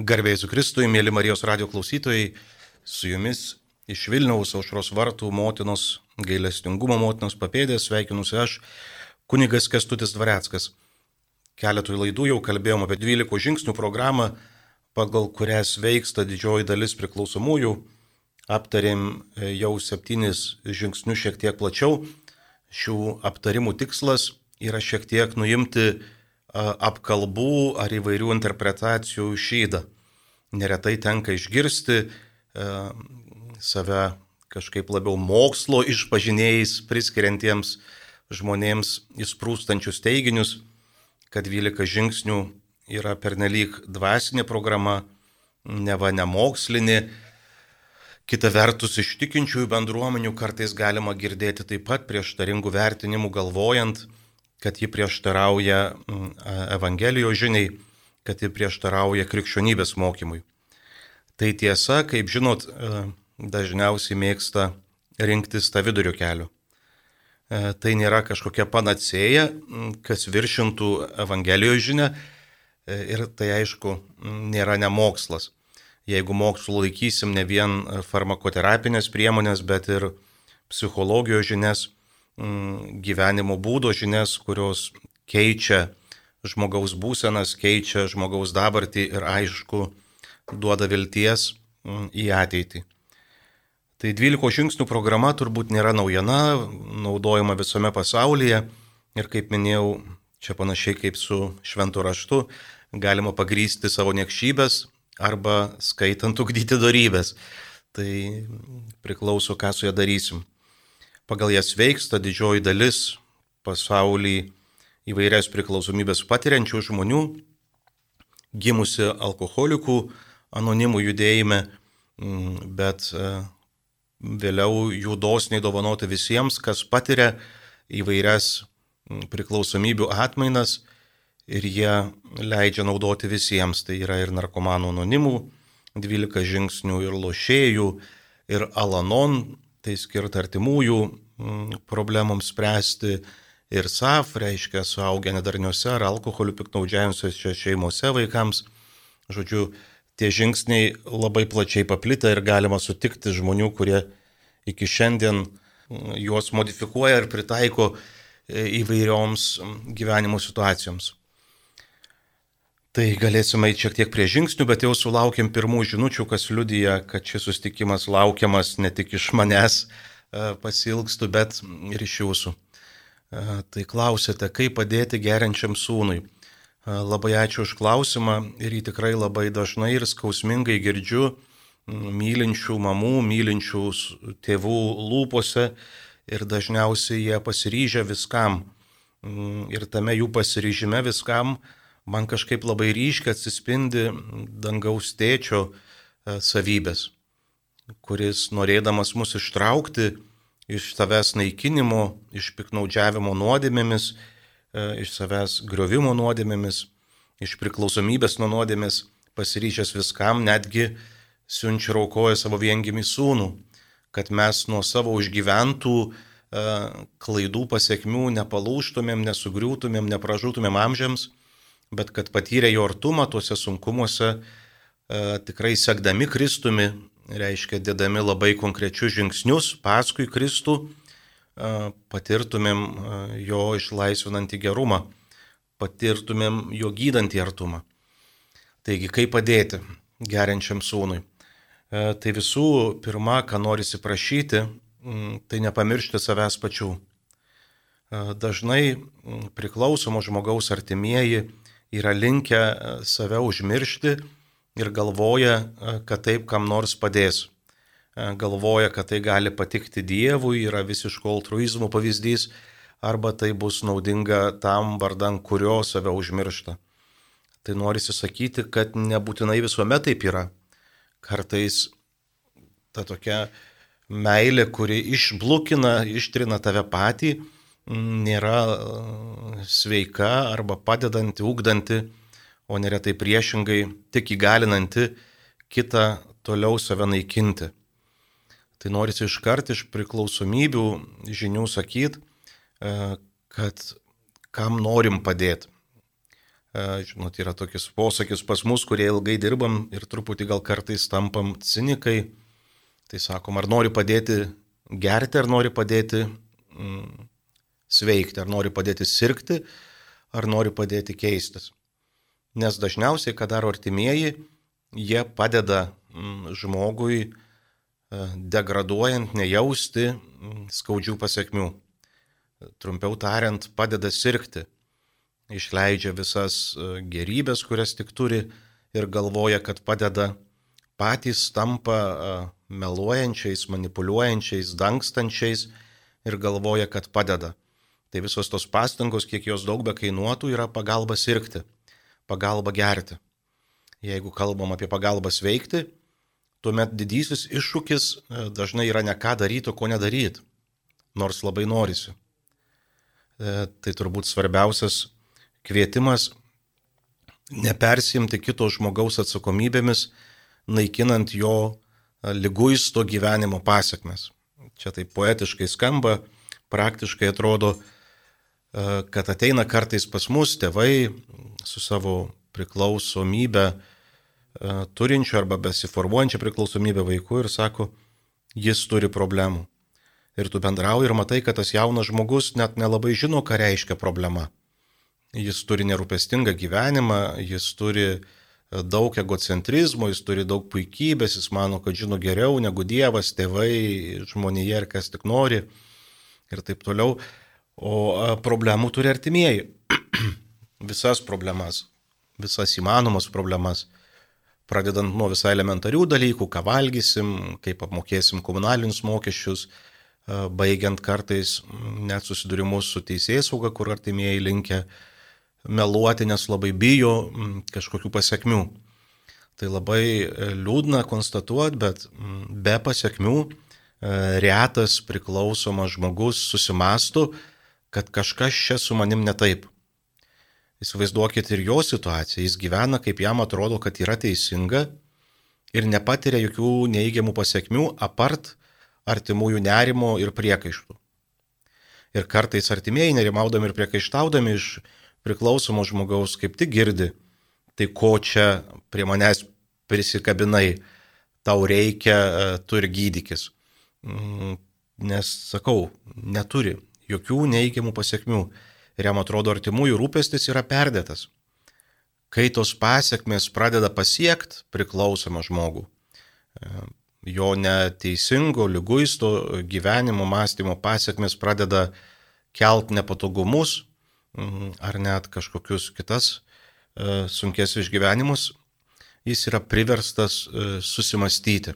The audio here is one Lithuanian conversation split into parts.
Garbėjai su Kristui, mėly Marijos radio klausytojai, su jumis iš Vilniaus aušros vartų motinos gailestingumo motinos papėdės sveikinusi aš, kunigas Kestutis Dvareckas. Keletui laidų jau kalbėjom apie 12 žingsnių programą, pagal kurią veiksta didžioji dalis priklausomųjų. Aptarėm e, jau septynis žingsnius šiek tiek plačiau. Šių aptarimų tikslas yra šiek tiek nuimti apkalbų ar įvairių interpretacijų šydą. Neretai tenka išgirsti save kažkaip labiau mokslo išpažinėjais priskiriantiems žmonėms įsprūstančius teiginius, kad 12 žingsnių yra pernelyg dvasinė programa, neva nemokslinė. Kita vertus, iš tikinčiųjų bendruomenių kartais galima girdėti taip pat prieštaringų vertinimų galvojant, kad ji prieštarauja mm, Evangelijos žiniai, kad ji prieštarauja krikščionybės mokymui. Tai tiesa, kaip žinot, e, dažniausiai mėgsta rinktis tą vidurio kelią. E, tai nėra kažkokia panacėja, mm, kas viršintų Evangelijos žinę e, ir tai aišku nėra nemokslas. Jeigu mokslu laikysim ne vien farmakoterapinės priemonės, bet ir psichologijos žinias, Mm, gyvenimo būdo žinias, kurios keičia žmogaus būsenas, keičia žmogaus dabartį ir aišku duoda vilties mm, į ateitį. Tai 12 žingsnių programa turbūt nėra naujiena, naudojama visame pasaulyje ir kaip minėjau, čia panašiai kaip su šventu raštu, galima pagrysti savo niekšybės arba skaitant ugdyti darybės. Tai priklauso, ką su ją darysim pagal jas veiksta didžioji dalis pasaulį įvairias priklausomybės patiriančių žmonių, gimusi alkoholikų anonimų judėjime, mm, bet e, vėliau jų dosniai dovanoti visiems, kas patiria įvairias mm, priklausomybių atmainas ir jie leidžia naudoti visiems. Tai yra ir narkomanų anonimų, 12 žingsnių, ir lošėjų, ir alanon tai skirta artimųjų mm, problemoms spręsti ir SAF, reiškia suaugę nedarniuose ar alkoholiu piknaudžiavusiuose šeimose vaikams. Žodžiu, tie žingsniai labai plačiai paplitę ir galima sutikti žmonių, kurie iki šiandien mm, juos modifikuoja ir pritaiko e, įvairioms mm, gyvenimo situacijoms. Tai galėsime eiti šiek tiek prie žingsnių, bet jau sulaukėm pirmų žinučių, kas liudyja, kad šis sustikimas laukiamas ne tik iš manęs e, pasilgstų, bet ir iš jūsų. Tai klausėte, kaip padėti geriančiam sūnui. E, labai ačiū už klausimą ir jį tikrai labai dažnai ir skausmingai girdžiu mylinčių mamų, mylinčių tėvų lūpose ir dažniausiai jie pasiryžę viskam. Ir tame jų pasiryžime viskam man kažkaip labai ryškiai atsispindi dangaus tėčio e, savybės, kuris norėdamas mus ištraukti iš savęs naikinimo, iš piknaudžiavimo nuodėmėmis, e, iš savęs griovimo nuodėmėmis, iš priklausomybės nuo nuodėmės, pasiryžęs viskam, netgi siunčia raukoja savo viengimį sūnų, kad mes nuo savo užgyventų e, klaidų pasiekmių nepalūštumėm, nesugriūtumėm, nepražūtumėm amžiams bet kad patyrė jo artumą tuose sunkumuose, e, tikrai sekdami Kristumi, reiškia, dėdami labai konkrečius žingsnius paskui Kristų, patirtumėm jo išlaisvinantį gerumą, patirtumėm jo gydantį artumą. Taigi, kaip padėti geriančiam sūnui? Tai visų pirma, ką norisi prašyti, tai nepamiršti savęs pačių. Dažnai priklausomo žmogaus artimieji yra linkę save užmiršti ir galvoja, e, kad taip kam nors padės. E, galvoja, kad tai gali patikti Dievui, yra visiško altruizmo pavyzdys, arba tai bus naudinga tam vardan, kurio save užmiršta. Tai norisi sakyti, kad nebūtinai visuomet taip yra. Kartais ta tokia meilė, kuri išblukina, ištrina tave patį, nėra e, sveika arba padedanti, ugdanti, o neretai priešingai tik įgalinanti kitą toliau save naikinti. Tai norisi iškart iš priklausomybių žinių sakyti, e, kad kam norim padėti. Žinot, yra tokius posakius pas mus, kurie ilgai dirbam ir truputį gal kartais tampam cinikai. Tai sakom, ar nori padėti gerti, ar nori padėti mm, sveikti, ar nori padėti sirgti, ar nori padėti keistis. Nes dažniausiai, ką daro artimieji, jie padeda mm, žmogui e, degraduojant, nejausti mm, skaudžių pasiekmių. Trumpiau tariant, padeda sirgti išleidžia visas e, gerybės, kurias tik turi ir galvoja, kad padeda, patys tampa e, meluojančiais, manipuliuojančiais, dangstančiais ir galvoja, kad padeda. Tai visos tos pastangos, kiek jos daug be kainuotų, yra pagalba sirgti, pagalba gerti. Jeigu kalbam apie pagalbą sveikti, tuomet didysis iššūkis e, dažnai yra ne ką daryti, o ko nedaryti, nors labai norisi. Tai turbūt svarbiausias kvietimas nepersimti kito žmogaus atsakomybėmis, naikinant jo lyguisto gyvenimo pasiekmes. Čia taip poetiškai skamba, praktiškai atrodo, kad ateina kartais pas mus tėvai su savo priklausomybę turinčiu arba besiformuojančią priklausomybę vaiku ir sako, jis turi problemų. Ir tu bendrauji ir matai, kad tas jaunas žmogus net nelabai žino, ką reiškia problema jis turi nerūpestingą gyvenimą, jis turi e, daug egocentrizmo, jis turi daug puikybės, jis mano, kad žino geriau negu Dievas, tėvai, žmonėje ir kas tik nori ir taip toliau. O problemų turi artimieji. visas problemas, visas įmanomas problemas. Pradedant nuo visai elementarių dalykų, ką valgysim, kaip apmokėsim komunalinius mokesčius, e, baigiant kartais net susidūrimus su teisėjai sauga, kur artimieji linkia meluoti, nes labai bijo kažkokių pasiekmių. Tai labai e, liūdna konstatuoti, bet be pasiekmių e, retas priklausomas žmogus susimastų, kad kažkas čia su manim ne taip. Įsivaizduokit ir jo situaciją, jis gyvena, kaip jam atrodo, kad yra teisinga ir nepatiria jokių neįgiamų pasiekmių, apart artimųjų nerimo ir priekaištų. Ir kartais artimieji nerimaudami ir priekaištaudami iš priklausomo žmogaus kaip tik girdi, tai ko čia prie manęs prisikabinai, tau reikia, e, tu ir gydykis. Mm, nes, sakau, neturi jokių neįgiamų pasiekmių ir jam atrodo artimųjų rūpestis yra perdėtas. Kai tos pasiekmes pradeda pasiekti priklausomą žmogų, e, jo neteisingo, lyguisto gyvenimo mąstymo pasiekmes pradeda kelt nepatogumus, Mhm. ar net kažkokius kitas e, sunkes išgyvenimus, jis yra priverstas e, susimastyti.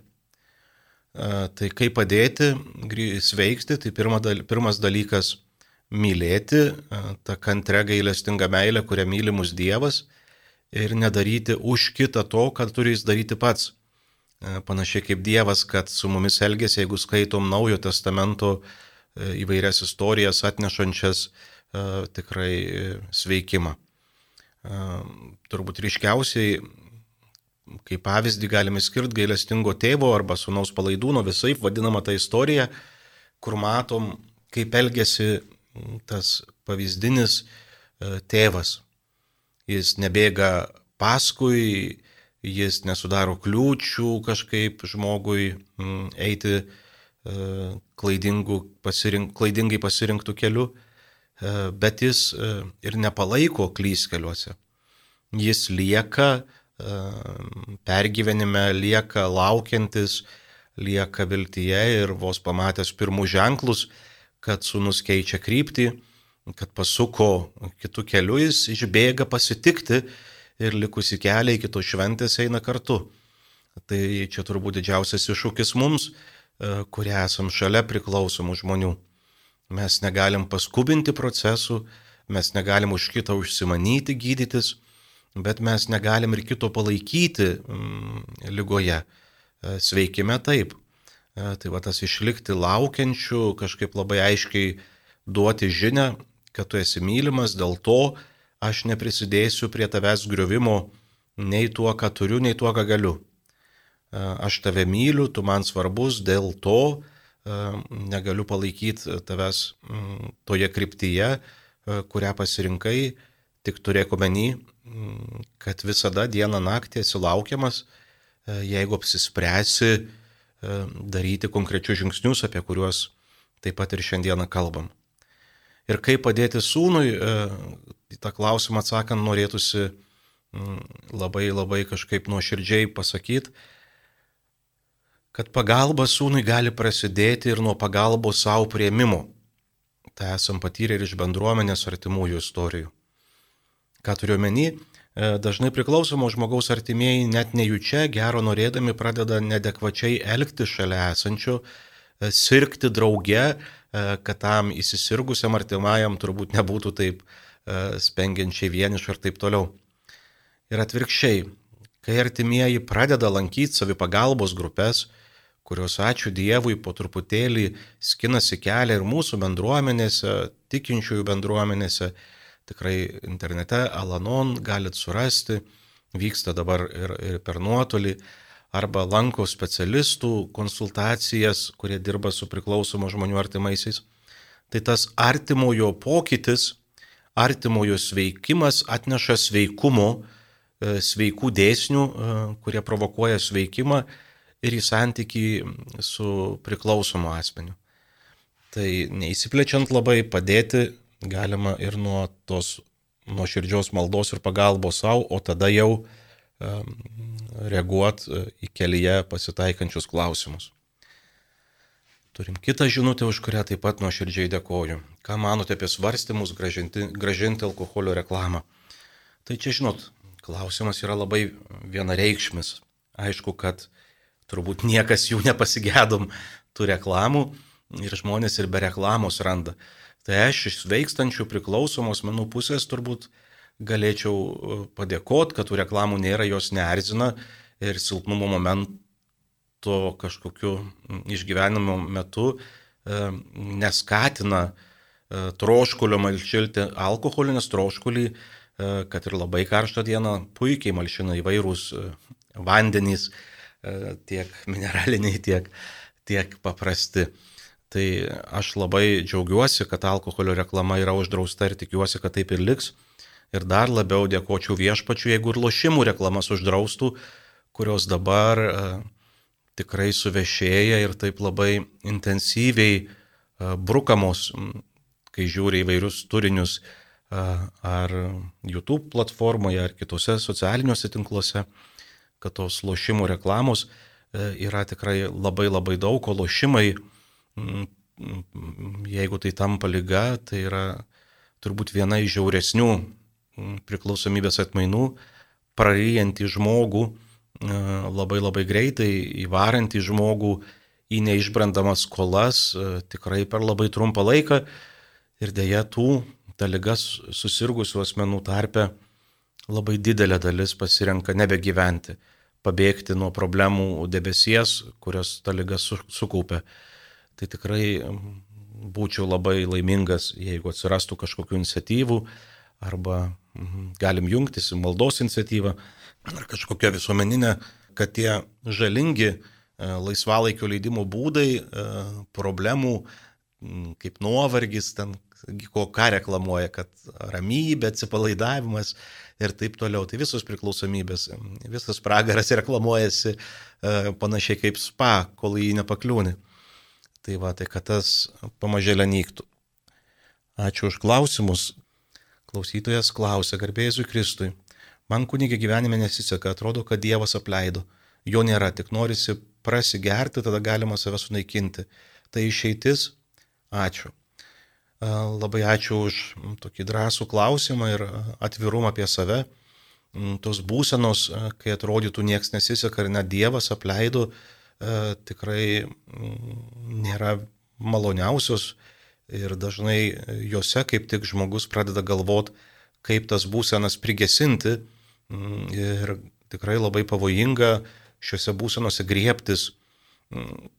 E, tai kaip padėti sveikti, tai pirmas dalykas - mylėti tą kantrę gailestingą meilę, kurią mylimus Dievas ir nedaryti už kitą to, kad turi jis daryti pats. Panašiai kaip Dievas, kad su mumis elgesi, jeigu skaitom Naujo testamento įvairias istorijas atnešančias E, tikrai sveikimą. E, turbūt ryškiausiai, kaip pavyzdį galime skirti gailestingo tėvo arba sunaus palaidūno visai vadinama ta istorija, kur matom, kaip elgesi tas pavyzdinis e, tėvas. Jis nebėga paskui, jis nesudaro kliūčių kažkaip žmogui eiti klaidingų, pasirink, klaidingai pasirinktų keliu, E, bet jis e, ir nepalaiko klyskeliuose. Jis lieka e, pergyvenime, lieka laukiantis, lieka viltyje ir vos pamatęs pirmus ženklus, kad sunus keičia kryptį, kad pasuko kitų kelių, jis išbėga pasitikti ir likusi kelią iki to šventės eina kartu. Tai čia turbūt didžiausias iššūkis mums, kurie esam šalia priklausomų žmonių. Mes negalim paskubinti procesų, mes negalim už kitą užsimanyti gydytis, bet mes negalim ir kito palaikyti mm, lygoje. E, sveikime taip. E, tai va tas išlikti laukiančių, kažkaip labai aiškiai duoti žinę, kad tu esi mylimas, dėl to aš neprisidėsiu prie tavęs griovimo nei tuo, ką turiu, nei tuo, ką galiu. E, aš tave myliu, tu man svarbus, dėl to negaliu palaikyti tavęs toje kryptyje, kurią pasirinkai, Tik turėk omeny, kad visada dieną naktį esi laukiamas, e, jeigu apsispręsi e, daryti konkrečius žingsnius, apie kuriuos taip pat ir šiandieną kalbam. Ir kaip padėti sūnui, į tą klausimą atsakant, norėtųsi labai labai kažkaip nuoširdžiai pasakyti, kad pagalba sūnui gali prasidėti ir nuo pagalbos savo prieimimo. Tai esam patyrę ir iš bendruomenės artimųjų istorijų. Ką turiu meni, e, dažnai priklausomo žmogaus artimieji net nejučia gero norėdami pradeda nedekvačiai elgti šalia esančio, e, sirgti drauge, e, kad tam įsisirgusiam artimajam turbūt nebūtų taip spengiančiai vieniš ir taip toliau. Ir atvirkščiai, kai artimieji pradeda lankyti savipagalbos grupės, kurios ačiū Dievui po truputėlį skinasi kelią ir mūsų bendruomenėse, tikinčiųjų bendruomenėse, tikrai internete Alanon galit surasti, vyksta dabar ir, ir per nuotolį, arba lanko specialistų konsultacijas, kurie dirba su priklausomo žmonių artimaisiais. Tai tas artimojo pokytis, artimojo sveikimas atneša sveikumo, e, sveikų dėsnių, e, kurie provokuoja sveikimą ir į santyki su priklausomu asmeniu. Tai neįsiplečiant labai padėti galima ir nuo tos nuoširdžios maldos ir pagalbos savo, o tada jau reaguot e, į kelyje pasitaikančius klausimus. Turim kitą žinutę, už kurią taip pat nuoširdžiai dėkoju. Ką manote apie svarstymus gražinti, gražinti alkoholio reklamą? Tai čia, žinot, klausimas yra labai vienareikšmis. Aišku, kad turbūt niekas jų nepasigėdom tų reklamų ir žmonės ir be reklamos randa. Tai aš iš sveikstančių priklausomos menų pusės turbūt galėčiau e, padėkoti, kad tų reklamų nėra, jos neerzina ir silpnumo momento kažkokiu išgyvenimo metu e, neskatina e, troškulio malšilti alkoholį, nes troškulį, kad ir labai karštą dieną, puikiai malšina įvairūs vandenys, tiek mineraliniai, tiek, tiek paprasti. Tai aš labai džiaugiuosi, kad alkoholio reklama yra uždrausta ir tikiuosi, kad taip ir liks. Ir dar labiau dėkočiau viešpačiu, jeigu ir lošimų reklamas uždraustų, kurios dabar e, tikrai suvešėja ir taip labai intensyviai e, brukamos, kai žiūri įvairius turinius ar YouTube platformoje, ar kitose socialiniuose tinkluose kad tos lošimų reklamos e, yra tikrai labai labai daug, o lošimai, jeigu tai tampa lyga, tai yra turbūt viena iš žiauresnių priklausomybės atmainų, praryjantį žmogų e, labai labai greitai, įvarantį žmogų į neišbrandamas skolas e, tikrai per labai trumpą laiką ir dėja tų ta lygas susirgusių asmenų tarpe labai didelė dalis pasirenka nebegyventi pabėgti nuo problemų debesies, kurias ta lyga sukaupė. Tai tikrai būčiau labai laimingas, jeigu atsirastų kažkokių iniciatyvų arba galim jungtis į maldos iniciatyvą ar kažkokią visuomeninę, kad tie žalingi e, laisvalaikio leidimo būdai, e, problemų kaip nuovargis, ten ko ką reklamuoja, kad ramybė, atsipalaidavimas ir taip toliau. Tai visos priklausomybės, visas pragaras reklamuojasi e, panašiai kaip spa, kol jį nepakliūni. Tai va, tai kad tas pamažėlė nyktų. Ačiū už klausimus. Klausytojas klausė, garbėjai Kristui. Man kunigė gyvenime nesiseka, atrodo, kad Dievas apleido. Jo nėra, tik norisi prasigerti, tada galima save sunaikinti. Tai išeitis. Ačiū. Labai ačiū už tokį drąsų klausimą ir atvirumą apie save. Tos būsenos, kai atrodytų nieks nesiseka ir net Dievas apleido, tikrai nėra maloniausios ir dažnai juose kaip tik žmogus pradeda galvot, kaip tas būsenas prigesinti ir tikrai labai pavojinga šiuose būsenose griebtis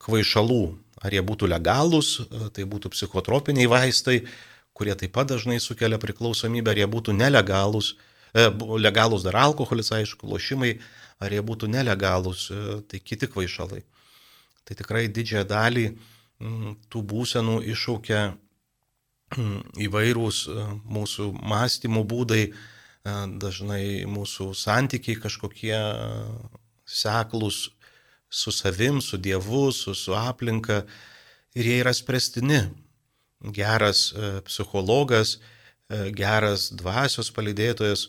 kvaišalų, ar jie būtų legalūs, e, tai būtų psichotropiniai vaistai, kurie taip pat dažnai sukelia priklausomybę, ar jie būtų nelegalūs, e, legalūs dar alkoholis, aišku, lošimai, ar jie būtų nelegalūs, e, tai kiti kvaišalai. Tai tikrai didžiąją dalį m, tų būsenų iššaukia m, įvairūs e, mūsų mąstymo būdai, dažnai mūsų santykiai kažkokie seklus su savim, su Dievu, su, su aplinka ir jie yra spręstini. Geras psichologas, geras dvasios palydėtojas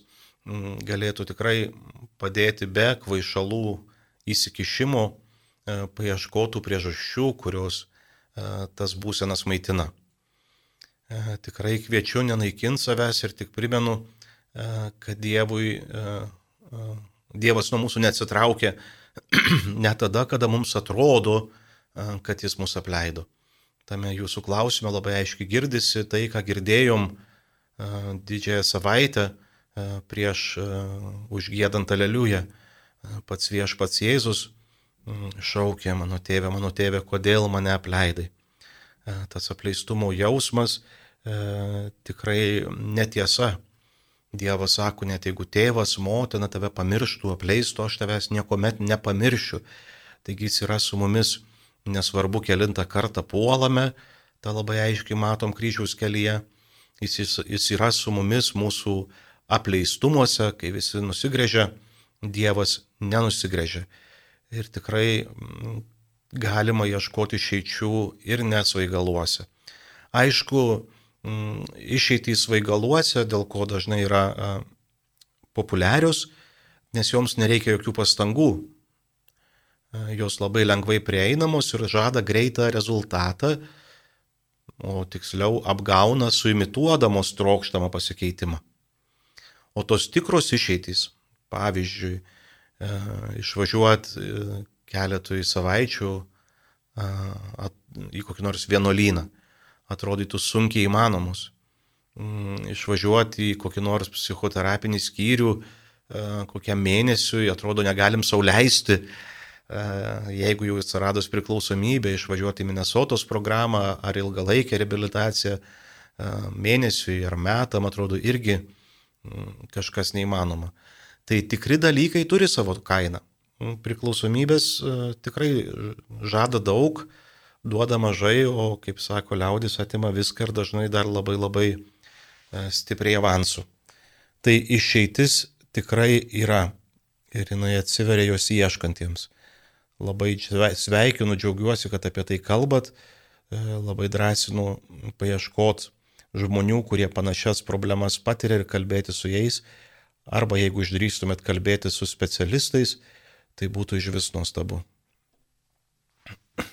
galėtų tikrai padėti be kvaišalų įsikišimo, paieškotų priežasčių, kurios tas būsenas maitina. Tikrai kviečiu nenaikinti savęs ir tik primenu, kad Dievui, Dievas nuo mūsų neatsitraukia net tada, kada mums atrodo, kad Jis mus apleido. Tame jūsų klausime labai aiškiai girdisi tai, ką girdėjom didžiąją savaitę prieš užgėdant aleliują. Pats viešpats Jėzus šaukė, mano tėve, mano tėve, kodėl mane apleidai. Tas apleistumo jausmas e, tikrai netiesa. Dievas sako, net jeigu tėvas, motina tave pamirštų, apleistų, aš tavęs niekuomet nepamiršiu. Taigi jis yra su mumis, nesvarbu, kilintą kartą puolame, tą labai aiškiai matom kryžiaus kelyje. Jis, jis, jis yra su mumis mūsų apleistumuose, kai visi nusigrėžia, Dievas nenusigrėžia. Ir tikrai mm, galima ieškoti išeičių ir nesvaigaluose. Aišku, Mm, išeitys svaigaluose, dėl ko dažnai yra populiarios, nes joms nereikia jokių pastangų. Jos labai lengvai prieinamos ir žada greitą rezultatą, o tiksliau apgauna suimituodamos trokštamą pasikeitimą. O tos tikros išeitys, pavyzdžiui, išvažiuoti keletui savaičių į kokį nors vienuolyną atrodytų sunkiai įmanomus. Mm, išvažiuoti į kokį nors psichoterapinį skyrių e, kokiam mėnesiui, atrodo, negalim sauliaisti, e, jeigu jau atsiradus priklausomybė, išvažiuoti į Minnesotos programą ar ilgalaikę reabilitaciją e, mėnesiui ar metam, atrodo, irgi mm, kažkas neįmanoma. Tai tikri dalykai turi savo kainą. Mm, priklausomybės tikrai žada daug, duoda mažai, o kaip sako liaudis, atima viską ir dažnai dar labai labai e, stipriai avansų. Tai išeitis tikrai yra ir jinai atsiveria jos ieškantiems. Labai sveikinu, džiaugiuosi, kad apie tai kalbat, e, labai drąsinu paieškot žmonių, kurie panašias problemas patiria ir kalbėti su jais, arba jeigu išdrįstumėt kalbėti su specialistais, tai būtų iš vis nuostabu.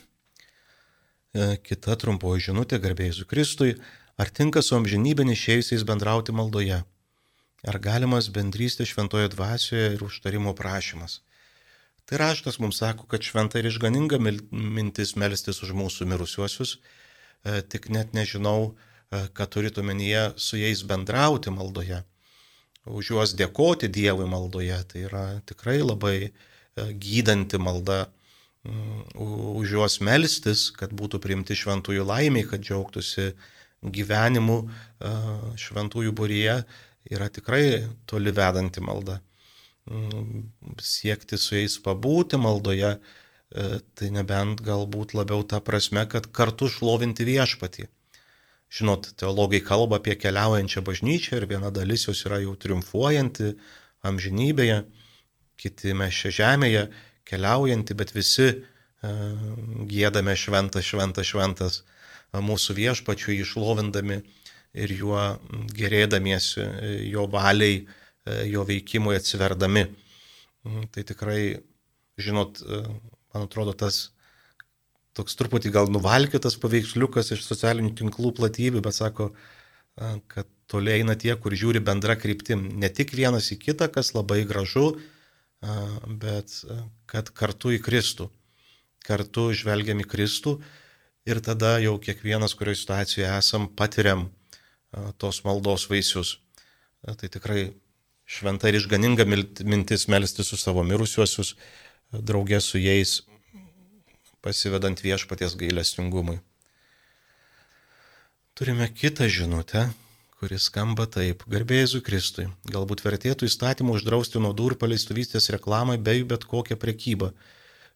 E, kita trumpoji žinutė garbėjus Kristui, ar tinka su amžinybė išėjusiais bendrauti maldoje? Ar galimas bendrystė šventoje dvasioje ir užtarimo prašymas? Tai raštas mums sako, kad šventa ir išganinga mintis melstis už mūsų mirusiuosius, e, tik net nežinau, e, ką turite omenyje su jais bendrauti maldoje, už juos dėkoti Dievui maldoje. Tai yra tikrai labai gydanti malda už juos melstis, kad būtų priimti šventųjų laimiai, kad džiaugtųsi gyvenimu šventųjų būryje, yra tikrai toli vedanti malda. Mm, siekti su jais pabūti maldoje, e, tai nebent galbūt labiau ta prasme, kad kartu šlovinti viešpatį. Žinot, teologai kalba apie keliaujančią bažnyčią ir viena dalis jos yra jau triumfuojanti amžinybėje, kiti mes čia žemėje keliaujanti, bet visi e, gėdame šventas, šventas, šventas mūsų viešpačių išlovindami ir juo gerėdamiesi, jo valiai, e, jo veikimui atsiverdami. Mm, tai tikrai, žinot, e, man atrodo, tas toks truputį gal nuvalkytas paveiksliukas iš socialinių tinklų platybių, bet sako, kad toliai eina tie, kur žiūri bendra kryptim. Ne tik vienas į kitą, kas labai gražu, bet kad kartu į Kristų. Kartu žvelgiam į Kristų ir tada jau kiekvienas, kurioje situacijoje esam, patiriam tos maldos vaisius. Tai tikrai šventa ir išganinga mintis melstis su savo mirusiuosius, draugė su jais, pasivedant viešpaties gailestingumui. Turime kitą žinutę kuris skamba taip. Garbėjai Kristui. Galbūt vertėtų įstatymų uždrausti nuodų ir paleistuvystės reklamai bei bet kokią prekybą,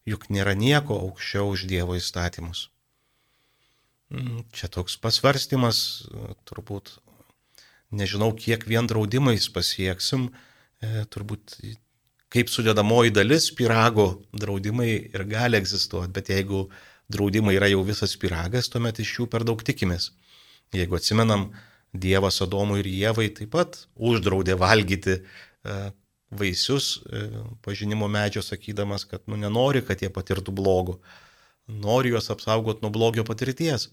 juk nėra nieko aukščiau už Dievo įstatymus. Mm, čia toks pasvarstymas, turbūt nežinau, kiek vien draudimais pasieksim, e, turbūt kaip sudėdamoji dalis pirago draudimai ir gali egzistuoti, bet jeigu draudimai yra jau visas piragas, tuomet iš jų per daug tikimės. Jeigu atsimenam, Dievas Adomui ir Jėvai taip pat uždraudė valgyti e, vaisius e, pažinimo medžio, sakydamas, kad nu, nenori, kad jie patirtų blogo, nori juos apsaugoti nuo blogio patirties,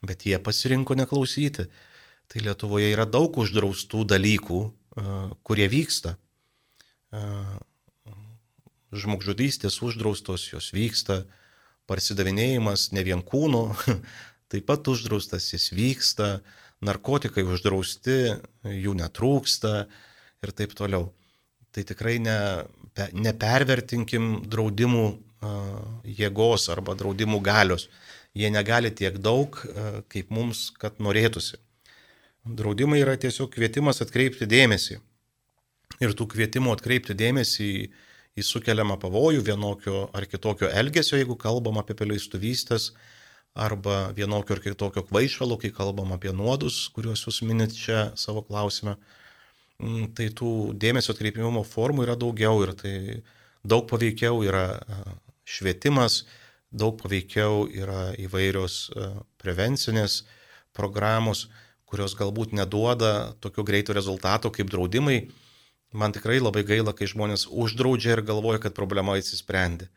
bet jie pasirinko neklausyti. Tai Lietuvoje yra daug uždraustų dalykų, kurie vyksta. Žmogžudystės uždraustos, jos vyksta, parsidavinėjimas ne vien kūno, taip pat uždraustas, jis vyksta, narkotikai uždrausti, jų netrūksta ir taip toliau. Tai tikrai ne, nepervertinkim draudimų jėgos arba draudimų galios. Jie negali tiek daug, kaip mums, kad norėtųsi. Draudimai yra tiesiog kvietimas atkreipti dėmesį. Ir tų kvietimų atkreipti dėmesį į, į sukeliamą pavojų vienokio ar kitokio elgesio, jeigu kalbam apie paleistuvystės, arba vienokio ar kitokio kvaišalo, kai kalbam apie nuodus, kuriuos jūs minit čia savo klausime, mm, tai tų dėmesio atkreipimo formų yra daugiau ir tai daug paveikiau yra švietimas, daug paveikiau yra įvairios prevencinės programos kurios galbūt neduoda tokio greito rezultato kaip draudimai. Man tikrai labai gaila, kai žmonės uždraudžia ir galvoja, kad problema įsisprendė.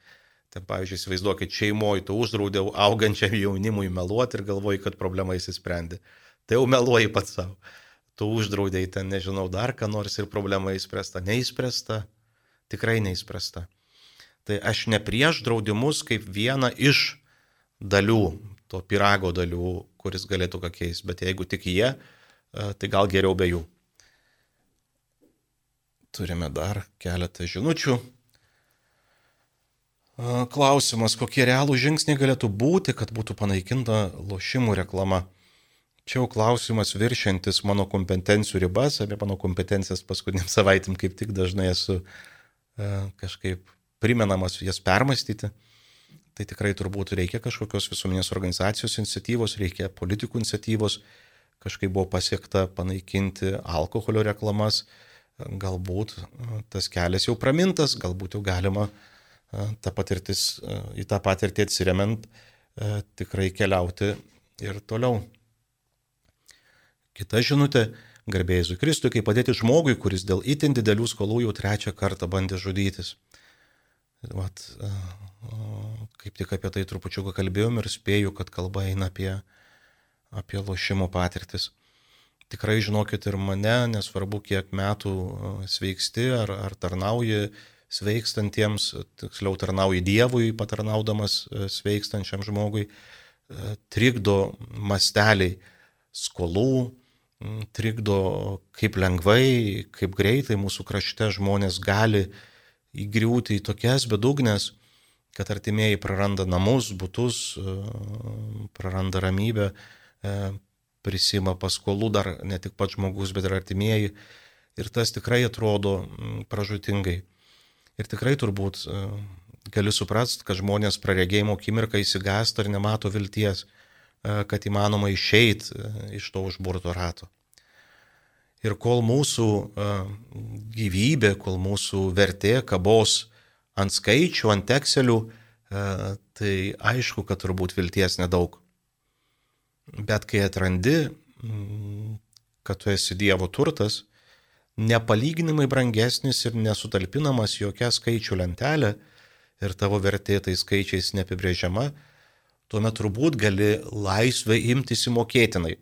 Ten, pavyzdžiui, įsivaizduokit, šeimoje tu uždraudėjau augančiam jaunimui meluoti ir galvoji, kad problema įsisprendė. Tai jau meluoji pats savo. Tu uždraudėjai ten, nežinau, dar ką nors ir problema įspręsta. Neįspręsta, tikrai neįspręsta. Tai aš ne prieš draudimus kaip vieną iš dalių, to pirago dalių, kuris galėtų ką keis, bet jeigu tik jie, e, tai gal geriau be jų. Turime dar keletą žinučių. Klausimas, kokie realų žingsniai galėtų būti, kad būtų panaikinta lošimų reklama. Čia jau klausimas viršiantis mano kompetencijų ribas, apie mano kompetencijas paskutiniam savaitėm kaip tik dažnai esu e, kažkaip primenamas jas permastyti tai tikrai turbūt reikia kažkokios visuomenės organizacijos iniciatyvos, reikia politikų iniciatyvos, kažkaip buvo pasiekta panaikinti alkoholio reklamas, galbūt tas kelias jau pramintas, galbūt jau galima ta patirtis, į tą patirtį atsiriamant tikrai keliauti ir toliau. Kita žinutė - garbėjai Kristui, kaip padėti žmogui, kuris dėl itin didelių skolų jau trečią kartą bandė žudytis. Vat, kaip tik apie tai trupučiuką kalbėjom ir spėju, kad kalba eina apie, apie lošimo patirtis. Tikrai žinokit ir mane, nesvarbu kiek metų sveiksti ar, ar tarnauji sveikstantiems, tiksliau tarnauji Dievui, patarnaudamas sveikstančiam žmogui, trikdo masteliai skolų, trikdo kaip lengvai, kaip greitai mūsų krašte žmonės gali įgriūti į tokias bedugnes, kad artimieji praranda namus, būtus, praranda ramybę, prisima paskolų dar ne tik pats žmogus, bet ir artimieji. Ir tas tikrai atrodo pražutingai. Ir tikrai turbūt e, gali suprasti, kad žmonės praregėjimo akimirką įsigąsta ir nemato vilties, kad įmanoma išeiti iš to užburto rato. Ir kol mūsų gyvybė, kol mūsų vertė kabos ant skaičių, ant tekselių, tai aišku, kad turbūt vilties nedaug. Bet kai atrandi, kad tu esi Dievo turtas, nepalyginimai brangesnis ir nesutalpinamas jokia skaičių lentelė ir tavo vertė tai skaičiais neapibrėžiama, tuomet turbūt gali laisvai imtis įmokėtinai.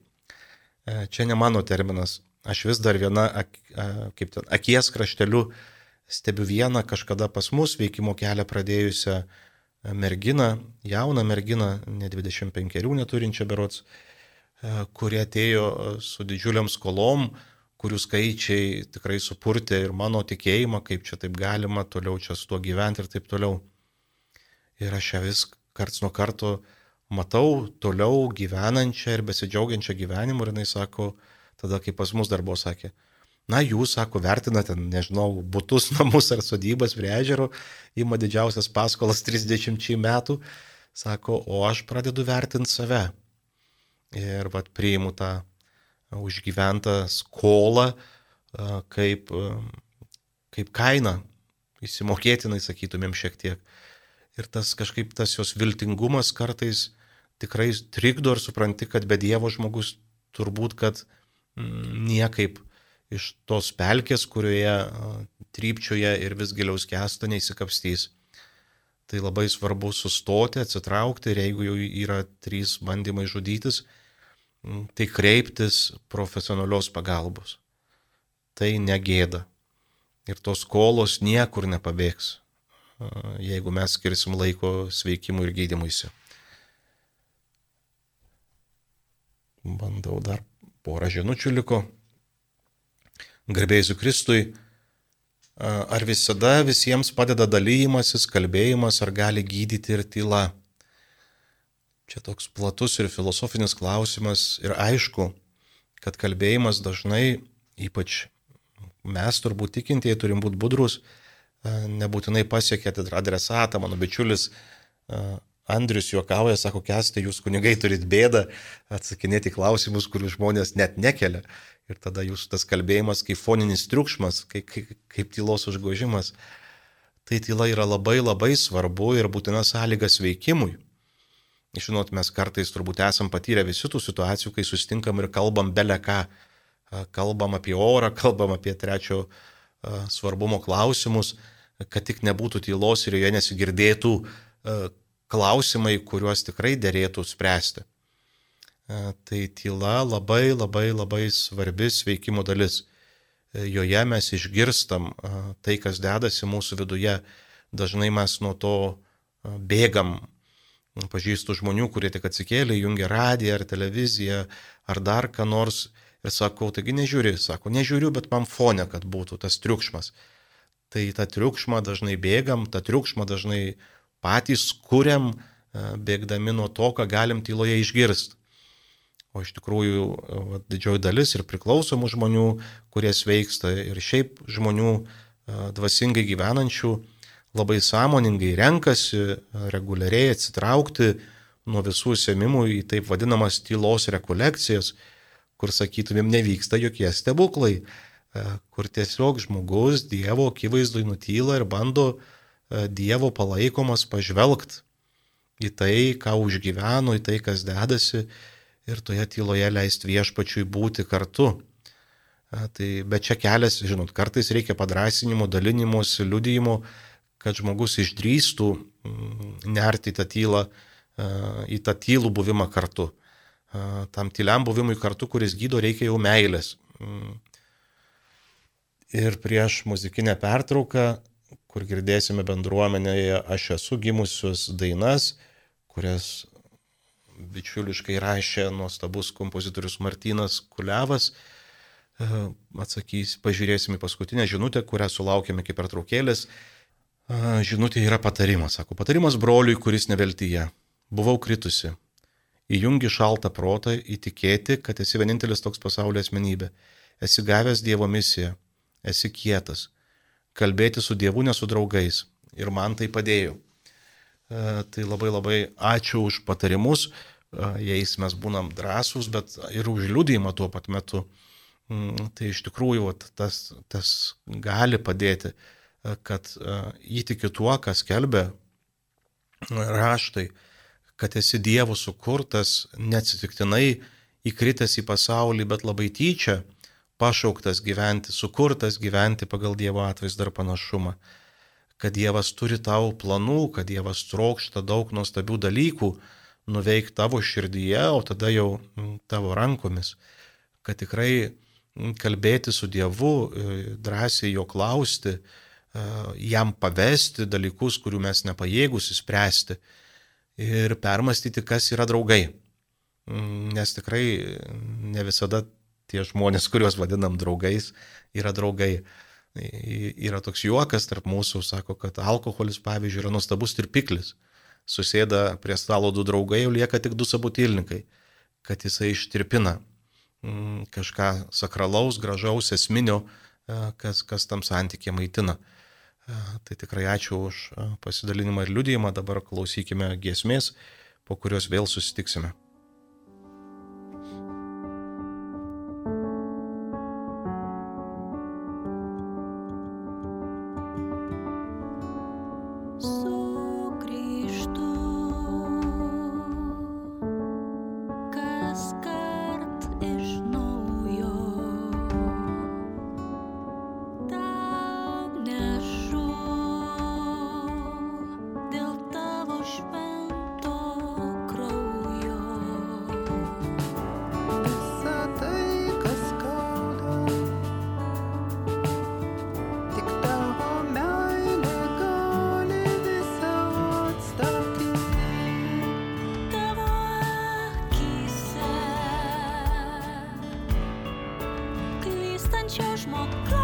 Čia ne mano terminas, Aš vis dar viena, kaip ten, akies krašteliu stebiu vieną kažkada pas mus veikimo kelią pradėjusią merginą, jauną merginą, ne 25 neturinčią berots, kurie atėjo su didžiuliam skolom, kurių skaičiai tikrai supurtė ir mano tikėjimą, kaip čia taip galima toliau čia su tuo gyventi ir taip toliau. Ir aš ją vis karts nuo karto matau toliau gyvenančią ir besidžiaugiančią gyvenimu ir jinai sako, tada kaip pas mus dar buvo sakė, na jūs, sako, vertinate, nežinau, būtus, namus ar sodybas prie ežero, ima didžiausias paskolas 30 metų, sako, o aš pradedu vertinti save. Ir vad priimu tą užgyventą skolą kaip, kaip kainą, įsimokėtinai sakytumėm šiek tiek. Ir tas kažkaip tas jos viltingumas kartais tikrai trikdo ir supranti, kad be Dievo žmogus turbūt, kad mm, niekaip iš tos pelkės, kurioje trypčioje ir vis giliau skęsta, neįsikapstys. Tai labai svarbu sustoti, atsitraukti ir jeigu jau yra trys bandymai žudytis, tai kreiptis profesionalios pagalbos. Tai negėda. Ir tos skolos niekur nepabėgs, jeigu mes skirsim laiko sveikimui ir gydymuisi. Bandau dar porą žinučių liko. Garbėsiu Kristui, ar visada visiems padeda dalymasis, kalbėjimas, ar gali gydyti ir tyla? Čia toks platus ir filosofinis klausimas ir aišku, kad kalbėjimas dažnai, ypač mes turbūt tikintieji turim būti budrus, nebūtinai pasiekė adresatą, mano bičiulis Andrius juokauja, sako, kestai, jūs kunigai turit bėdą atsakinėti klausimus, kurių žmonės net nekelia. Ir tada jūsų tas kalbėjimas kaip foninis triukšmas, kaip, kaip, kaip tylos užgožimas. Tai tyla yra labai labai svarbu ir būtina sąlygas veikimui. Žinot, mes kartais turbūt esam patyrę visi tų situacijų, kai sustinkam ir kalbam belę ką. Kalbam apie orą, kalbam apie trečio svarbumo klausimus, kad tik nebūtų tylos ir joje nesigirdėtų klausimai, kuriuos tikrai dėrėtų spręsti. E, tai tyla labai labai labai svarbi sveikimo dalis. E, joje mes išgirstam e, tai, kas dedasi mūsų viduje. Dažnai mes nuo to bėgam. Pažįstu žmonių, kurie tik atsikėlė, jungia radiją ar televiziją ar dar ką nors ir sakau, taigi nežiūri, sako, nežiūriu, bet man fone, kad būtų tas triukšmas. Tai tą triukšmą dažnai bėgam, tą triukšmą dažnai patys kuriam, bėgdami nuo to, ką galim tyloje išgirsti. O iš tikrųjų va, didžioji dalis ir priklausomų žmonių, kurie sveiksta, ir šiaip žmonių dvasingai gyvenančių, labai sąmoningai renkasi reguliariai atsitraukti nuo visų sėmimų į taip vadinamas tylos rekolekcijas, kur sakytumėm nevyksta jokie stebuklai, kur tiesiog žmogus Dievo akivaizdui nutyla ir bando Dievo palaikomas pažvelgt į tai, ką užgyveno, į tai, kas dedasi ir toje tyloje leisti viešpačiui būti kartu. Tai, bet čia kelias, žinot, kartais reikia padrasinimo, dalinimuose, liudijimo, kad žmogus išdrįstų mm, nerti į tą tylą, į tą tylų buvimą kartu. Tam tyliam buvimui kartu, kuris gydo, reikia jau meilės. Mm. Ir prieš muzikinę pertrauką kur girdėsime bendruomenėje Aš esu gimusius dainas, kurias bičiuliškai rašė nuostabus kompozitorius Martinas Kulevas. E, atsakys, pažiūrėsime paskutinę žinutę, kurią sulaukėme iki pertraukėlės. E, žinutė yra patarimas. Sako, patarimas broliui, kuris neveltyje. Buvau kritusi. Įjungi šaltą protą, įtikėti, kad esi vienintelis toks pasaulio asmenybė. Esi gavęs Dievo misiją. Esi kietas kalbėti su Dievu, ne su draugais. Ir man tai padėjo. E, tai labai labai ačiū už patarimus, e, jais mes būnam drąsūs, bet ir už liūdėjimą tuo pat metu. Mm, tai iš tikrųjų tas, tas gali padėti, e, kad įtiki tuo, kas kelbė raštai, kad esi Dievo sukurtas, neatsitiktinai įkritęs į pasaulį, bet labai tyčia, pašauktas gyventi, sukurtas gyventi pagal Dievo atvaizdą ir panašumą. Kad Dievas turi tau planų, kad Dievas trokšta daug nuostabių dalykų nuveikti tavo širdyje, o tada jau tavo rankomis. Kad tikrai kalbėti su Dievu, e, drąsiai jo klausti, e, jam pavesti dalykus, kurių mes nepajėgus įspręsti ir permastyti, kas yra draugai. Nes tikrai ne visada tie žmonės, kuriuos vadinam draugais, yra draugai. Yra toks juokas tarp mūsų, sako, kad alkoholis, pavyzdžiui, yra nuostabus tirpiklis. Susėda prie stalo du draugai, jau lieka tik du sabutilnikai, kad jisai ištirpina mm, kažką sakralaus, gražaus, esminio, e, kas, kas tam santykė maitina. E, tai tikrai ačiū už e, pasidalinimą ir liudijimą, dabar klausykime giesmės, po kurios vėl susitiksime. small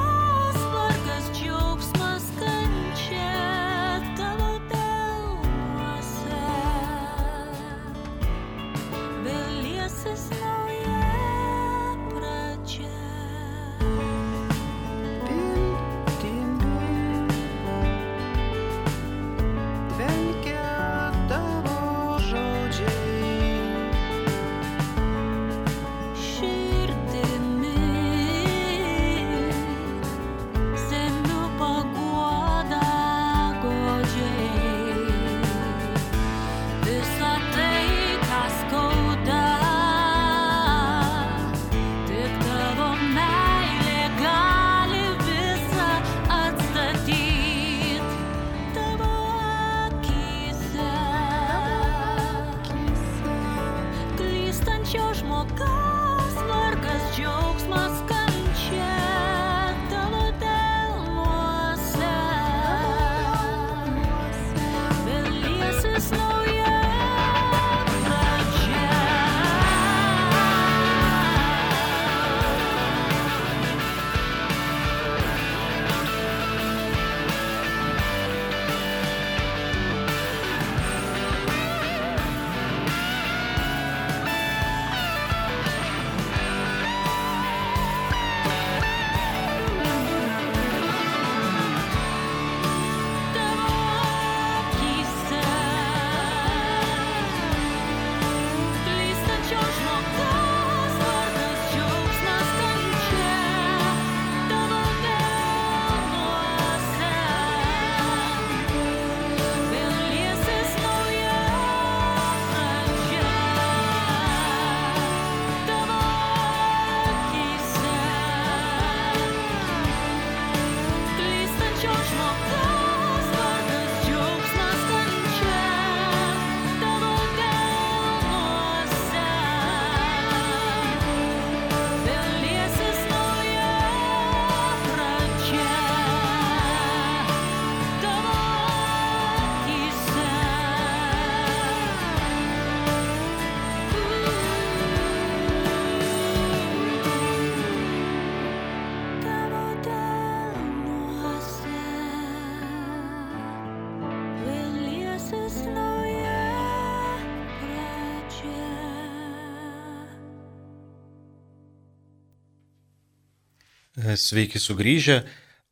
Sveiki sugrįžę.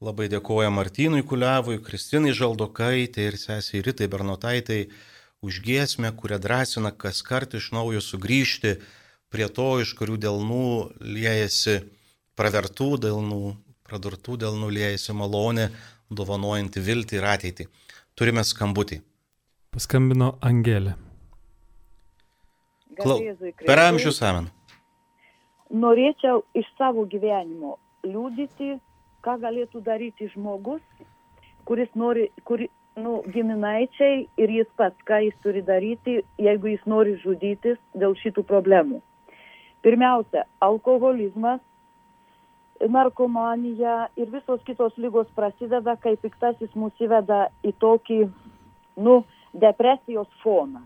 Labai dėkoja Martynui Kuliavui, Kristinai Žaldokaitai ir sesiai Ritai Bernotaitai už giesmę, kurią drąsina kas kart iš naujo sugrįžti prie to, iš kurių dėlnų liejasi pravertų dėlnų, pradurtų dėlnų liejasi malonė, dovanojanti viltį ir ateitį. Turime skambutį. Paskambino Angelė. Klau... Per amžius amen. Norėčiau iš savo gyvenimo liūdyti, ką galėtų daryti žmogus, kuris nori, kuri, nu, giminaičiai ir jis pats, ką jis turi daryti, jeigu jis nori žudytis dėl šitų problemų. Pirmiausia, alkoholizmas, narkomanija ir visos kitos lygos prasideda, kai piktasis mūsų įveda į tokį, nu, depresijos foną.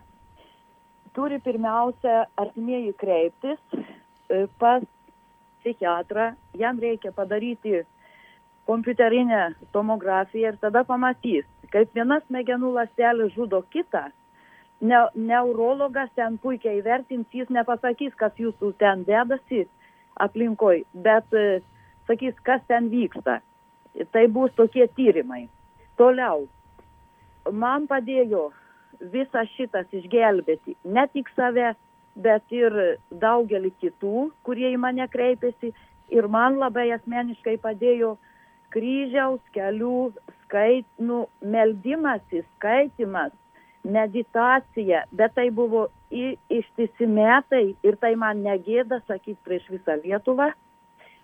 Turi pirmiausia artimieji kreiptis e, pas psichiatrą, jam reikia padaryti kompiuterinę tomografiją ir tada pamatys, kaip viena smegenų lastelė žudo kitą. Ne, neurologas ten puikiai vertins, jis nepasakys, kas jūsų ten dedasi aplinkoj, bet e, sakys, kas ten vyksta. Tai bus tokie tyrimai. Toliau, man padėjo visą šitas išgelbėti, ne tik save, bet ir daugelį kitų, kurie į mane kreipėsi. Ir man labai asmeniškai padėjo kryžiaus kelių skait, nu, meldimasis, skaitimas, meditacija, bet tai buvo į, ištisi metai ir tai man negėda sakyti prieš visą Lietuvą.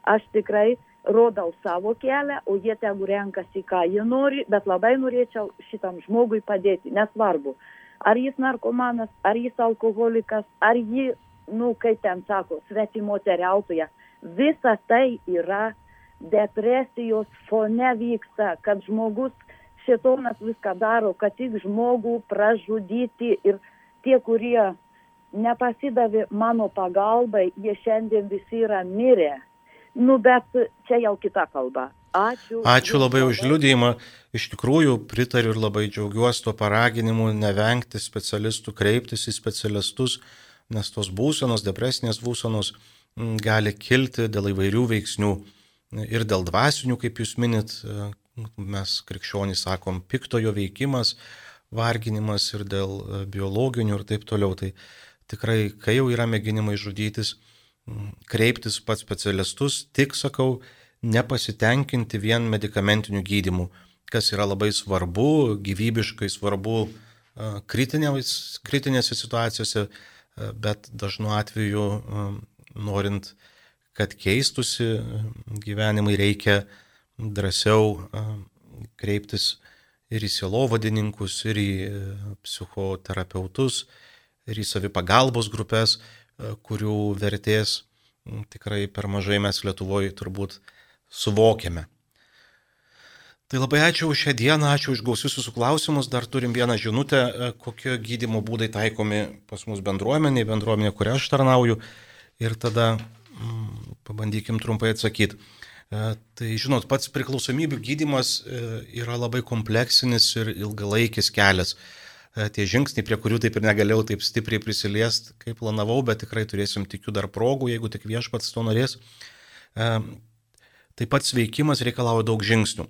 Aš tikrai rodau savo kelią, o jie tegu renkasi, ką jie nori, bet labai norėčiau šitam žmogui padėti, nesvarbu ar jis narkomanas, ar jis alkoholikas, ar ji, nu, kaip ten sako, svetimo teriautoja. Visa tai yra depresijos fone vyksta, kad žmogus, šitonas viską daro, kad tik žmogų pražudyti ir tie, kurie nepasidavė mano pagalbai, jie šiandien visi yra mirę. Nu, bet čia jau kita kalba. Ačiū. Ačiū labai už liūdėjimą. Iš tikrųjų pritariu ir labai džiaugiuosi tuo paraginimu nevengti specialistų, kreiptis į specialistus, nes tos būsenos, depresinės būsenos mm, gali kilti dėl įvairių veiksnių ir dėl dvasinių, kaip jūs minit, e, mes krikščionys sakom, piktojo veikimas, varginimas ir dėl e, biologinių ir taip toliau. Tai tikrai, kai jau yra mėginimai žudytis, mm, kreiptis pats specialistus, tik sakau, nepasitenkinti vien medicamentiniu gydimu, kas yra labai svarbu, gyvybiškai svarbu kritinėse situacijose, bet dažnu atveju norint, kad keistusi gyvenimai, reikia drąsiau kreiptis ir į sielovadininkus, ir į psichoterapeutus, ir į savipagalbos grupės. kurių vertės tikrai per mažai mes Lietuvoje turbūt suvokiame. Tai labai ačiū už šią dieną, ačiū už gausius jūsų klausimus. Dar turim vieną žinutę, kokie gydimo būdai taikomi pas mus bendruomenė, bendruomenė, kurią aš tarnauju. Ir tada mm, pabandykim trumpai atsakyti. E, tai žinot, pats priklausomybių gydimas e, yra labai kompleksinis ir ilgalaikis kelias. E, tie žingsniai, prie kurių taip ir negalėjau taip stipriai prisiliest, kaip planavau, bet tikrai turėsim tikiu dar progų, jeigu tik viešpats to norės. Taip pat sveikimas reikalauja daug žingsnių.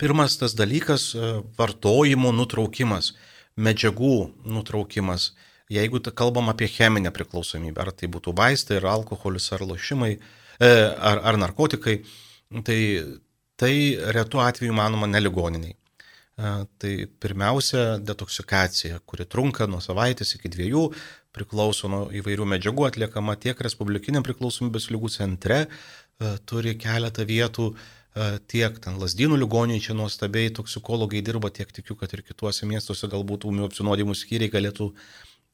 Pirmas tas dalykas - vartojimo nutraukimas, medžiagų nutraukimas. Jeigu kalbam apie cheminę priklausomybę, ar tai būtų vaistai, ar alkoholis, ar lošimai, E, ar, ar narkotikai, tai tai retu atveju manoma neligoniniai. E, tai pirmiausia, detoksikacija, kuri trunka nuo savaitės iki dviejų, priklauso nuo įvairių medžiagų atliekama tiek Respublikiniam priklausomybės lygų centre, e, turi keletą vietų, tiek ten lasdynų ligoniai čia nuostabiai toksikologai dirba, tiek tikiu, kad ir kituose miestuose galbūt ūmių apsinuodimų skyriai galėtų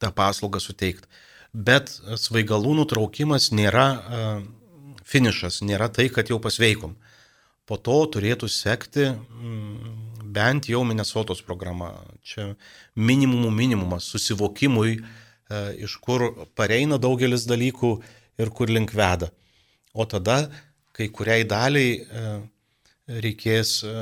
tą paslaugą suteikti. Bet svaigalų nutraukimas nėra finišas, nėra tai, kad jau pasveikom. Po to turėtų sekti mm, bent jau Minnesotos programa. Čia minimumų minimumas susivokimui, e, iš kur pareina daugelis dalykų ir kur link veda. O tada kai kuriai daliai e, reikės e,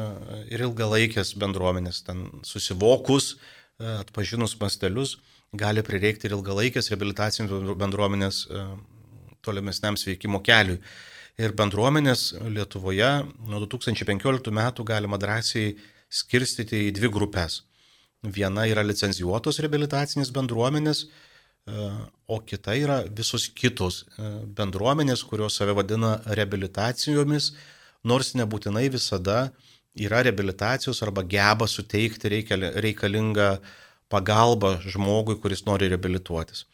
ir ilgalaikės bendruomenės, ten susivokus, atpažinus mastelius, gali prireikti ir ilgalaikės reabilitacinės bendruomenės tolimesniam sveikimo keliui. Ir bendruomenės Lietuvoje nuo 2015 metų galima drąsiai skirstyti į dvi grupės. Viena yra licencijuotos reabilitacinės bendruomenės, e, o kita yra visos kitos e, bendruomenės, kurios save vadina reabilitacijomis, nors nebūtinai visada yra reabilitacijos arba geba suteikti reikalingą pagalbą žmogui, kuris nori reabilituotis.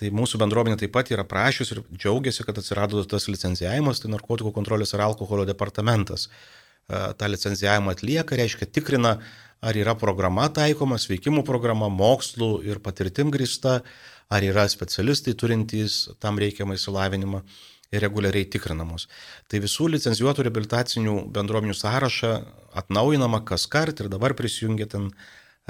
Tai mūsų bendruomenė taip pat yra prašius ir džiaugiasi, kad atsirado tas licencijavimas, tai narkotikų kontrolės ir alkoholio departamentas. E, Ta licencijavimą atlieka, reiškia tikrina, ar yra programa taikoma, sveikimų programa, mokslų ir patirtim grįsta, ar yra specialistai turintys tam reikiamą įsilavinimą ir reguliariai tikrinamos. Tai visų licencijuotų rehabilitacinių bendruomenių sąrašą atnaujinama kas kart ir dabar prisijungia ten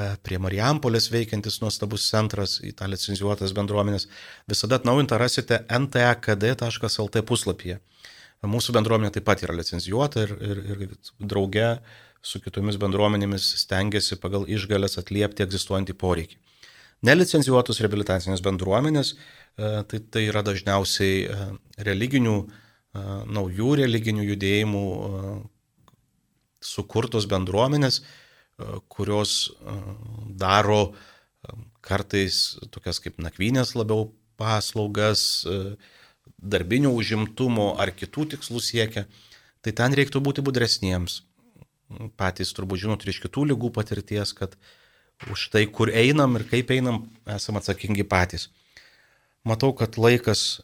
E, prie Marijampolės veikiantis nuostabus centras į tą licencijuotas bendruomenės. Visada atnaujintą rasite ntekd.lt puslapyje. Mūsų bendruomenė taip pat yra licencijuota ir, ir, ir drauge su kitomis bendruomenėmis stengiasi pagal išgalės atliepti egzistuojantį poreikį. Nelicencijuotos rehabilitacinės bendruomenės, e, tai, tai yra dažniausiai e, religinių, naujų religinių judėjimų sukurtos bendruomenės, kurios daro kartais tokias kaip nakvynės labiau paslaugas, darbinio užimtumo ar kitų tikslų siekia, tai ten reiktų būti budresniems. Patys turbūt žinot ir iš kitų lygų patirties, kad už tai, kur einam ir kaip einam, esam atsakingi patys. Matau, kad laikas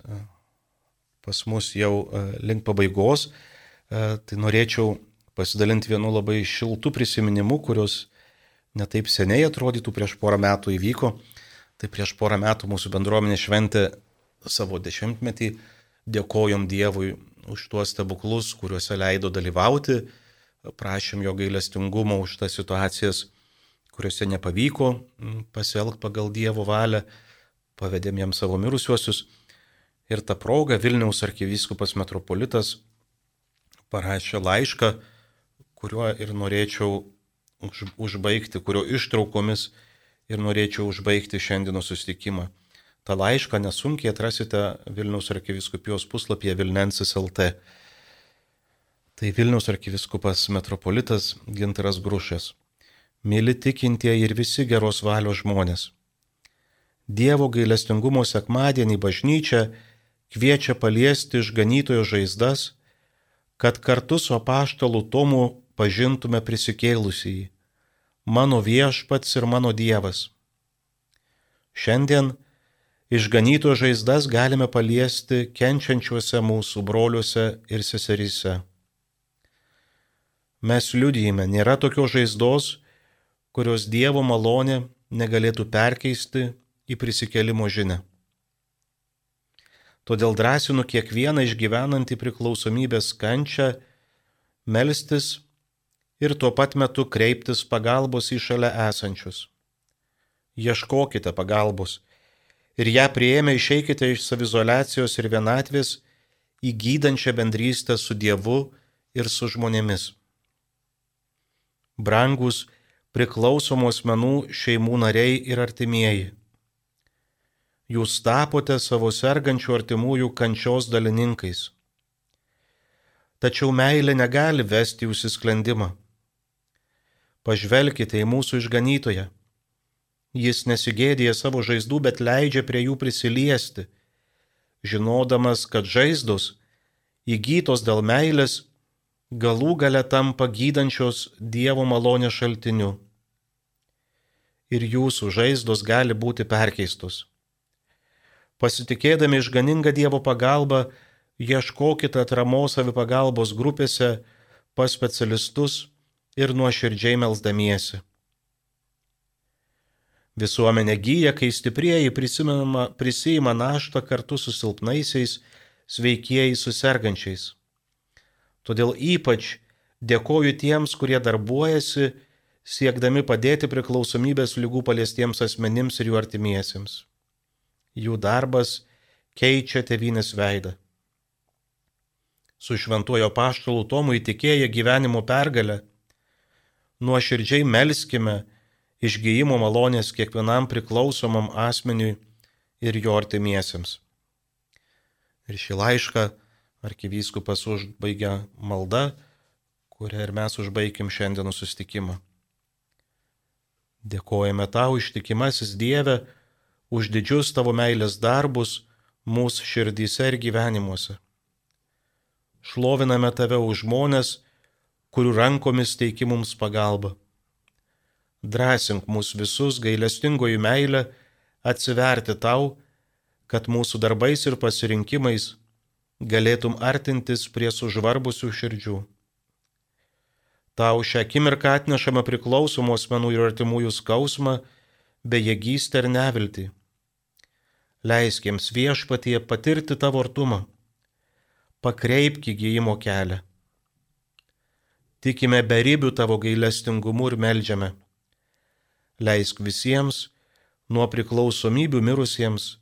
pas mus jau link pabaigos, tai norėčiau pasidalinti vienu labai šiltu prisiminimu, kurios netaip seniai atrodytų prieš porą metų įvyko. Tai prieš porą metų mūsų bendruomenė šventė savo dešimtmetį, dėkojom Dievui už tuos stebuklus, kuriuose leido dalyvauti, prašėm jo gailestingumo už tas situacijas, kuriuose nepavyko pasielgti pagal Dievo valią, pavedėm jam savo mirusiuosius. Ir tą progą Vilniaus arkivyskupas metropolitas parašė laišką, kuriuo ir norėčiau už, užbaigti, kurio ištraukomis ir norėčiau užbaigti šiandienos susitikimą. Ta laišką nesunkiai atrasite Vilniaus arkiviskupijos puslapyje Vilnensis LT. Tai Vilniaus arkiviskupas metropolitas Gintaras Grušas. Mėly tikintieji ir visi geros valios žmonės. Dievo gailestingumo sekmadienį bažnyčia kviečia paliesti išganytojo žaizdas, kad kartu su apaštalu Tomu pažintume prisikėlusįjį, mano viešpats ir mano Dievas. Šiandien išganyto žaizdas galime paliesti kenčiančiuose mūsų broliuose ir seseryse. Mes liudijime, nėra tokios žaizdos, kurios Dievo malonė negalėtų perkeisti į prisikėlimo žinę. Todėl drąsinu kiekvieną išgyvenantį priklausomybės kančią melstis ir tuo pat metu kreiptis pagalbos į šalia esančius. Ieškokite pagalbos ir ją prieėmę išeikite iš savizolacijos ir vienatvės į gydančią bendrystę su Dievu ir su žmonėmis. Brangus priklausomų asmenų šeimų nariai ir artimieji. Jūs tapote savo sergančių artimųjų kančios dalininkais. Tačiau meilė negali vesti į užsisklendimą. Pažvelkite į mūsų išganytoją Jis nesigėdėja savo žaizdų, bet leidžia prie jų prisiliesti, žinodamas, kad žaizdos, įgytos dėl meilės, galų gale tampa gydančios Dievo malonės šaltiniu. Ir jūsų žaizdos gali būti perkeistos. Pasitikėdami išganingą Dievo pagalbą, ieškokite atramos savipagalbos grupėse pas specialistus ir nuoširdžiai melzdamiesi. Visuomenė gyja, kai stiprieji prisima naštą kartu su silpnaisiais, sveikieji susergančiais. Todėl ypač dėkoju tiems, kurie darbuojasi, siekdami padėti priklausomybės lygų paliestiems asmenims ir jų artimiesiems. Jų darbas keičia tevinės veidą. Su šventuojo paštalu Tomu įtikėję gyvenimo pergalę, nuoširdžiai melskime, išgyjimo malonės kiekvienam priklausomam asmeniui ir jo artimiesiems. Ir šį laišką arkivyskupas užbaigia malda, kurią ir mes užbaigim šiandienų sustikimą. Dėkojame tau ištikimasis Dieve už didžius tavo meilės darbus mūsų širdyse ir gyvenimuose. Šloviname tave už žmonės, kurių rankomis teiki mums pagalbą drąsink mus visus gailestingojų meilę atsiverti tau, kad mūsų darbais ir pasirinkimais galėtum artintis prie sužvarbusių širdžių. Tau šią akimirką atnešama priklausomų asmenų ir artimųjų skausmą, bejėgystę ir neviltį. Leiskiems viešpatie patirti tavo artumą, pakreipk įgyjimo kelią. Tikime beribių tavo gailestingumu ir melžiame leisk visiems, nuo priklausomybių mirusiems,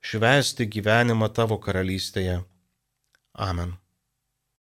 švesti gyvenimą tavo karalystėje. Amen.